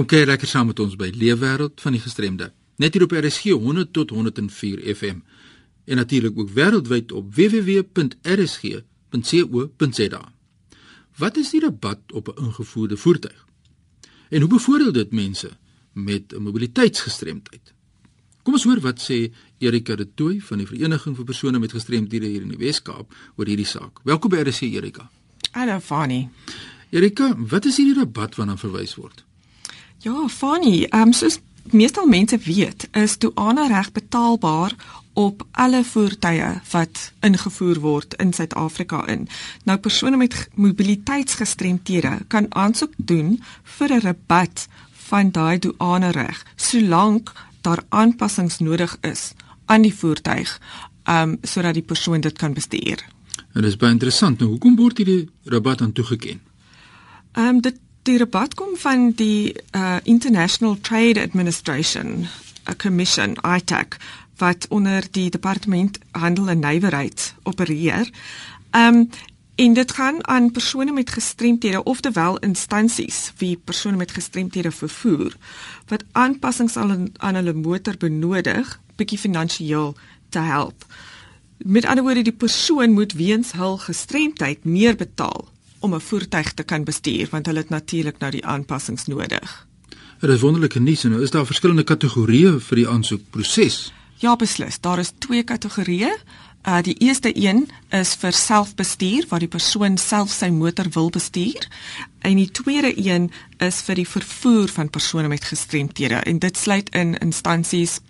Kom kyk lekker saam met ons by Leefwêreld van die Gestremde. Net hier op RSG 100 tot 104 FM. En natuurlik ook wêreldwyd op www.rsg.co.za. Wat is die rabat op 'n ingevoerde voertuig? En hoe bevoordeel dit mense met 'n mobiliteitsgestremdheid? Kom ons hoor wat sê Erika de Tooy van die Vereniging vir persone met gestremdhede hier in die Wes-Kaap oor hierdie saak. Welkom by RSG Erika. Hallo Fani. Erika, wat is hierdie rabat waarna verwys word? Ja, Fani, ehm um, soos meestal mense weet, is douane reg betaalbaar op alle voertuie wat ingevoer word in Suid-Afrika in. Nou persone met mobiliteitsgestremthede kan aansoek doen vir 'n rabat van daai douane reg, solank daar aanpassings nodig is aan die voertuig, um sodat die persoon dit kan bestuur. Dit is baie interessant. Nou, hoekom word hierdie rabat aan toegeken? Um dit die rabat kom van die uh, International Trade Administration, 'n commission, ITAC, wat onder die Departement Handel en Nywerheid opereer. Um en dit gaan aan persone met gestremthede ofterwel instansies wie persone met gestremthede vervoer wat aanpassings aan aan hulle motor benodig, bietjie finansiëel te help. Met ander woorde, die persoon moet weens hul gestremdheid meer betaal om 'n voertuig te kan bestuur want hulle het natuurlik nou die aanpassings nodig. Dit is wonderlike nuus en nou is daar verskillende kategorieë vir die aansoekproses. Ja, beslis. Daar is twee kategorieë. Uh die eerste een is vir selfbestuur waar die persoon self sy motor wil bestuur. En die tweede een is vir die vervoer van persone met gestremthede en dit sluit in instansies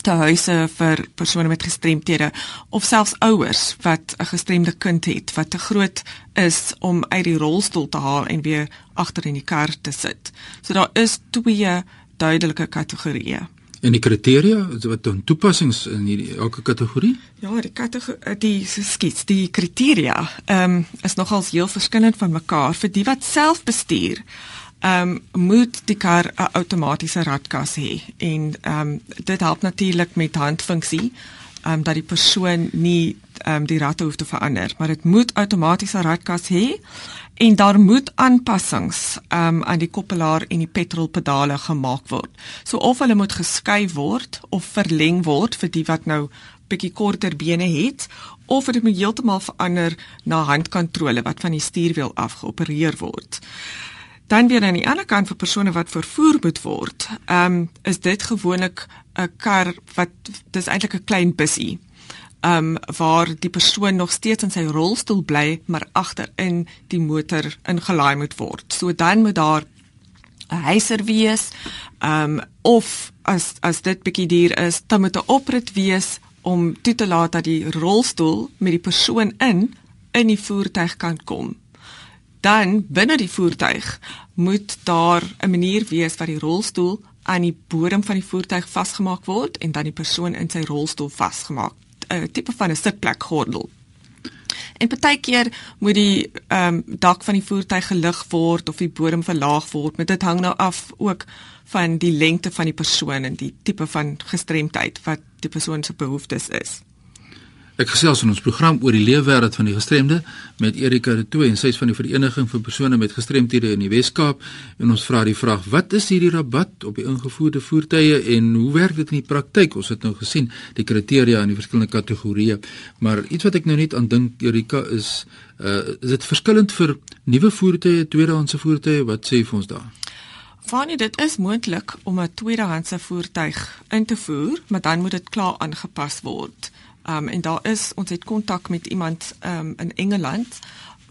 te huise vir persone met gestremthede of selfs ouers wat 'n gestremde kind het wat te groot is om uit die rolstoel te haal en weer agter in die kar te sit. So daar is twee duidelike kategorieë. En die kriteria wat dan toepassings in hierdie elke kategorie? Ja, die kategorie die skets, die kriteria ehm um, is nogals heel verskillend van mekaar vir die wat self bestuur ehm um, moet die kar 'n outomatiese ratkas hê en ehm um, dit help natuurlik met handfunksie ehm um, dat die persoon nie ehm um, die ratte hoef te verander maar dit moet outomatiese ratkas hê en daar moet aanpassings ehm um, aan die koppelaar en die petrolpedale gemaak word so of hulle moet geskuif word of verleng word vir die wat nou bietjie korter bene het of dit moet heeltemal verander na handkontrole wat van die stuurwiel af geopereer word. Dan weer aan die ander kant vir persone wat vervoer moet word, ehm um, is dit gewoonlik 'n kar wat dis eintlik 'n klein bussie. Ehm um, waar die persoon nog steeds in sy rolstoel bly, maar agterin die motor ingelaai moet word. So dan moet daar 'n heiser wees, ehm um, of as as dit bietjie duur is, dan moet 'n oprit wees om toe te laat dat die rolstoel met die persoon in in die voertuig kan kom dan binne die voertuig moet daar 'n manier wees waar die rolstoel aan die bodem van die voertuig vasgemaak word en dan die persoon in sy rolstoel vasgemaak 'n tipe van 'n sitplek gordel. En partykeer moet die ehm um, dak van die voertuig gelig word of die bodem verlaag word, maar dit hang nou af ook van die lengte van die persoon en die tipe van gestremdheid wat die persoon se behoeftes is. Ek gesels in ons program oor die leefwêreld van die gestremde met Erika de Tooy en sy is van die vereniging vir persone met gestremthede in die Wes-Kaap. En ons vra die vraag wat is hierdie rabat op die ingevoerde voertuie en hoe werk dit in die praktyk? Ons het nou gesien die kriteria in die verskillende kategorieë. Maar iets wat ek nou net aan dink Erika is uh, is dit verskillend vir nuwe voertuie tweedehandse voertuie? Wat sê vir ons daar? Vanie dit is moontlik om 'n tweedehandse voertuig in te voer maar dan moet dit klaar aangepas word Um en daar is ons het kontak met iemand um in Engeland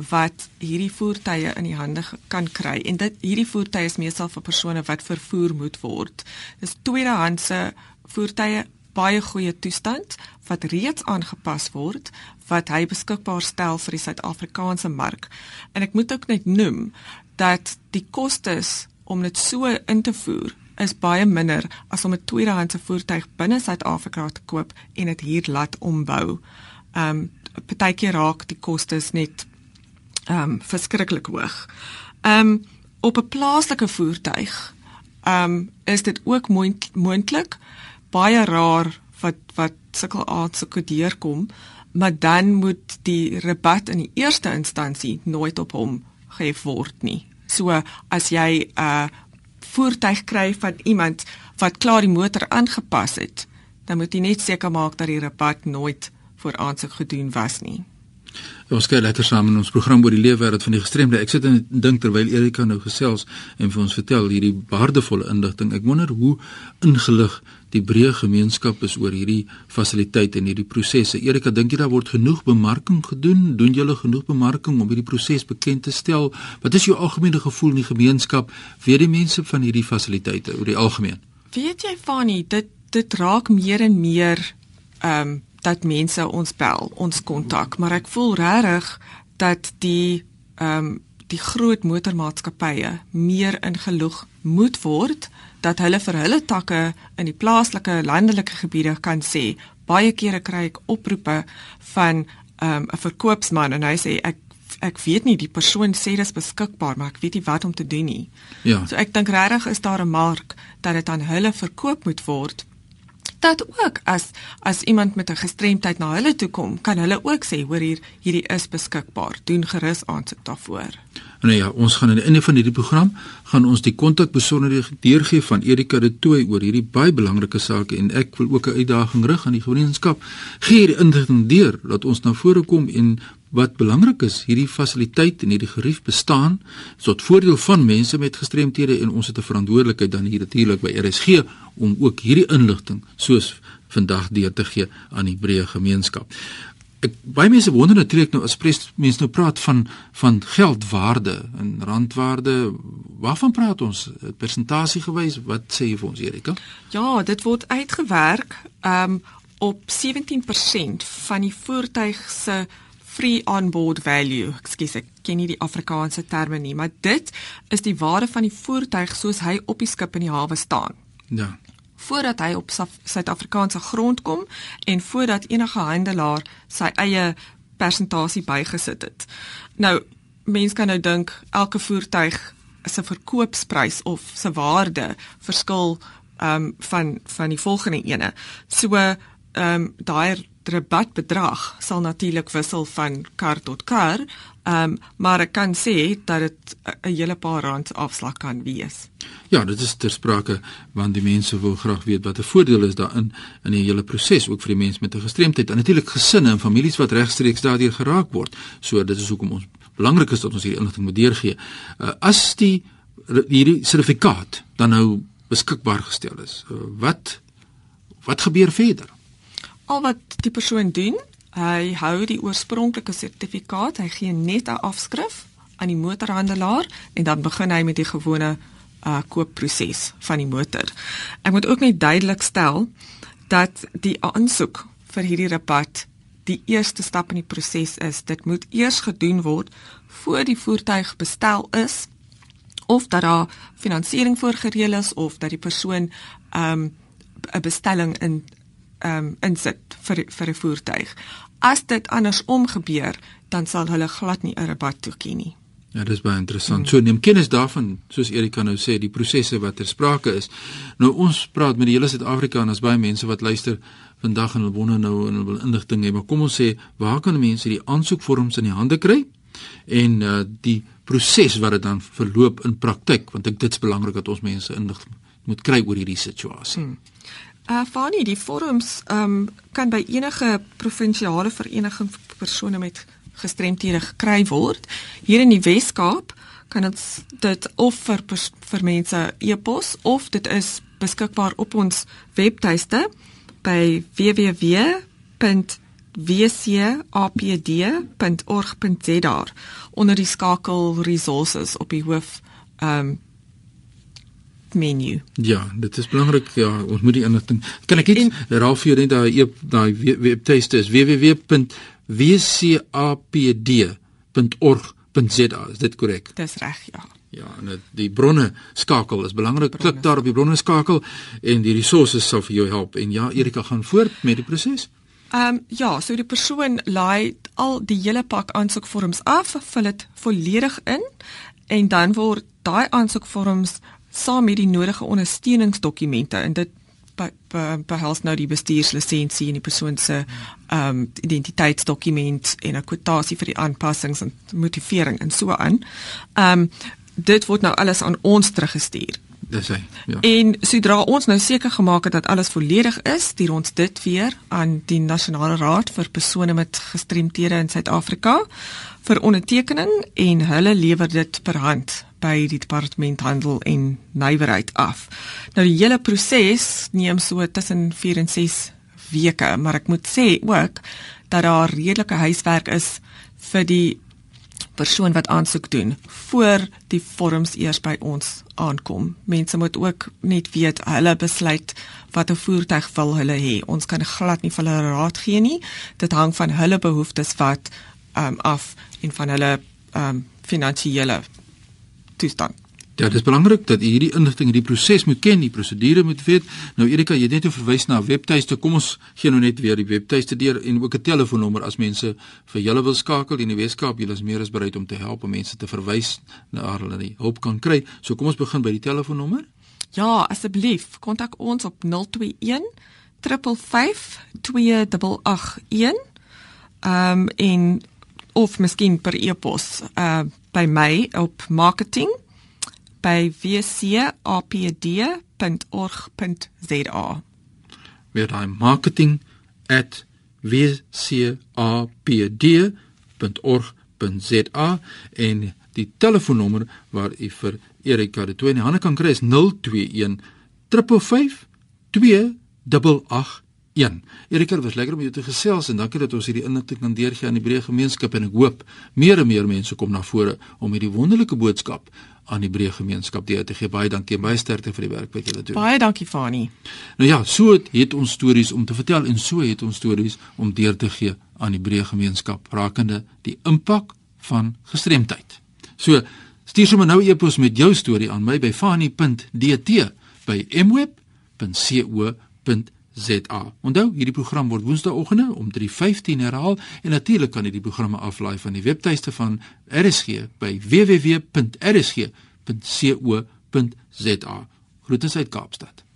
wat hierdie voertuie in die hande kan kry en dit hierdie voertuie is meestal vir persone wat vervoer moet word. Dis tweedehandse voertuie baie goeie toestand wat reeds aangepas word wat hy beskikbaar stel vir die Suid-Afrikaanse mark. En ek moet ook net noem dat die kostes om dit so in te voer is baie minder as om 'n tweedehandse voertuig binne Suid-Afrika te koop en dit hier laat ombou. Ehm um, partykeer raak die kostes net ehm um, verskriklik hoog. Ehm um, op 'n plaaslike voertuig ehm um, is dit ook moontlik baie rar wat wat sukkel aard sukkel deurkom, maar dan moet die rabat in die eerste instansie nooit op hom gehef word nie. So as jy 'n uh, voertuig kry van iemand wat klaar die motor aangepas het, dan moet jy net seker maak dat die rabat nooit voor aansoek gedoen was nie. Ons kyk lekker saam in ons program oor die leefwêreld van die gestremde. Ek sit en dink terwyl Erika nou gesels en vir ons vertel hierdie waardevolle inligting. Ek wonder hoe ingelig die breë gemeenskap is oor hierdie fasiliteite en hierdie prosesse. Erika, dink jy daar word genoeg bemarking gedoen? Doen julle genoeg bemarking om hierdie proses bekend te stel? Wat is jou algemene gevoel in die gemeenskap vir die mense van hierdie fasiliteite oor die algemeen? Weet jy Fanie, dit dit raak meer en meer ehm um, dat mense ons bel, ons kontak, maar ek voel regtig dat die ehm um, die groot motormaatskappye meer ingeloeg moet word dat hulle vir hulle takke in die plaaslike landelike gebiede kan sê baie kere kry ek oproepe van ehm, 'n um, verkoopsman en hy sê ek ek weet nie die persoon sê dis beskikbaar maar ek weet nie wat om te doen nie. Ja. So ek dink regtig is daar 'n mark dat dit aan hulle verkoop moet word dat ook as as iemand met 'n gestremdheid na hulle toe kom, kan hulle ook sê hoor hier hierdie is beskikbaar. Doen gerus aansoek daarvoor. Nou ja, ons gaan in die einde van hierdie program gaan ons die kontakbesonderhede deurgee van Erika de Tooy oor hierdie baie belangrike saak en ek wil ook 'n uitdaging rig aan die gemeenskap. Gee hierdie inligting deur dat ons na vore kom en wat belangrik is, hierdie fasiliteit en hierdie gerief bestaan tot voordeel van mense met gestremthede en ons het 'n verantwoordelikheid dan hier natuurlik by RSG om ook hierdie inligting soos vandag deur te gee aan die breë gemeenskap. Ek baie mense wonder natuurlik nou as pres mense nou praat van van geldwaarde en randwaarde, waarvan praat ons? Persentasie gewys, wat sê jy vir ons Erika? Ja, dit word uitgewerk um op 17% van die voertuig se free on board value. Ekskuus, ek ken nie die Afrikaanse terme nie, maar dit is die waarde van die voertuig soos hy op die skip in die hawe staan. Ja. Voordat hy op Suid-Afrikaanse grond kom en voordat enige handelaar sy eie persentasie bygesit het. Nou, mense kan nou dink elke voertuig se verkoopsprys of se waarde verskil ehm um, van van die volgende ene. So ehm um, daai rabatbedrag sal natuurlik wissel van kar tot kar, um, maar ek kan sê dat dit 'n hele paar rand afslag kan wees. Ja, dit is ter sprake want die mense wil graag weet wat 'n voordeel is daarin in die hele proses ook vir die mense met 'n gestremdheid en natuurlik gesinne en families wat regstreeks daardeur geraak word. So dit is hoekom ons belangrik is dat ons hierdie inligting moet deurgee. Uh, as die hierdie sertifikaat dan nou beskikbaar gestel is, uh, wat wat gebeur verder? Al wat die persoon doen, hy hou die oorspronklike sertifikaat, hy gee net 'n afskrif aan die motorhandelaar en dan begin hy met die gewone uh koopproses van die motor. Ek moet ook net duidelik stel dat die aansoek vir hierdie rabat die eerste stap in die proses is. Dit moet eers gedoen word voor die voertuig bestel is of dat daar finansiering voorgereël is of dat die persoon um 'n bestelling in ehm um, insit vir vir 'n voertuig. As dit andersom gebeur, dan sal hulle glad nie 'n rabat toeken nie. Ja, dis baie interessant. Hmm. So neem kennis daarvan, soos Erika nou sê, die prosesse wat ter sprake is. Nou ons praat met die hele Suid-Afrika en as baie mense wat luister vandag en hulle wonder nou en hulle wil inligting hê, maar kom ons sê, waar kan mense die aansoekvorms in die hande kry? En uh die proses wat dit dan verloop in praktyk, want ek dit's belangrik dat ons mense inligting moet kry oor hierdie situasie. Hmm. Uh Fanie, die forums um kan by enige provinsiale vereniging vir persone met gestremthede gekry word. Hier in die Wes-Kaap kan dit dit of vir vir mense e-pos of dit is beskikbaar op ons webtuiste by www.wcapd.org.za onder die skakel resources op die hoof um menu. Ja, dit is belangrik. Ja, ons moet die inligting. Kan ek iets raaf vir jou net daai daai webtuiste is www.wcapd.org.za. Is dit korrek? Dis reg, ja. Ja, en die bronne skakel is belangrik. Klik daar op die bronne skakel en die resources sal vir jou help. En ja, Erika gaan voort met die proses. Ehm um, ja, so die persoon laai al die hele pak aansoekvorms af, vul dit volledig in en dan word daai aansoekvorms saam met die nodige ondersteuningsdokumente en dit behels nou die bestuurslisensie en die persoon se ehm um, identiteitsdokument en 'n kwotasie vir die aanpassings en motivering en so aan. Ehm um, dit word nou alles aan ons teruggestuur. Dis hy. Ja. En sodra ons nou seker gemaak het dat alles volledig is, stuur ons dit weer aan die Nasionale Raad vir persone met gestremthede in Suid-Afrika vir ondertekening en hulle lewer dit per hand by die departement handel en nywerheid af. Nou die hele proses neem so tussen 4 en 6 weke, maar ek moet sê ook dat daar redelike huiswerk is vir die persoon wat aansoek doen voor die vorms eers by ons aankom. Mense moet ook net weet hulle besluit watter voertuig wil hulle hê. Ons kan glad nie vir hulle raad gee nie. Dit hang van hulle behoeftes wat um, af en van hulle um, finansiële toestand. Ja, dit is belangrik dat u hierdie inligting, die proses moet ken, die prosedure moet weet. Nou Erika, jy het net verwys na 'n webtuiste. Kom ons gee nou net weer die webtuiste deur en ook 'n telefoonnommer as mense vir julle wil skakel in die Weskaap. Julle is meer as bereid om te help om mense te verwys na hulle die hulp kan kry. So kom ons begin by die telefoonnommer. Ja, asseblief, kontak ons op 021 355 2881. Ehm um, en of miskien per e-pos uh by my op marketing by wcapd.org.za. Weer daai marketing at wcapd.org.za en die telefoonnommer waar u vir Erika de Tooi in die hande kan kry is 021 355 288 1. Erika, dit was lekker om jou te gesels en dankie dat ons hierdie inligting kan deurgee aan die breë gemeenskap en ek hoop meer en meer mense kom na vore om hierdie wonderlike boodskap aan die breë gemeenskap deur te gee. Baie dankie en baie sterkte vir die werk wat julle doen. Baie dankie Fani. Nou ja, so het ons stories om te vertel en so het ons stories om deur te gee aan die breë gemeenskap rakende die impak van gestremdheid. So stuur sommer nou 'n e-pos met jou storie aan my by fani.dt by mweb.co.za ZA. Onthou, hierdie program word Woensdaeoggende om 3:15 herhaal en natuurlik kan jy die programme aflaai van die webtuiste van RSG by www.rsg.co.za. Groete uit Kaapstad.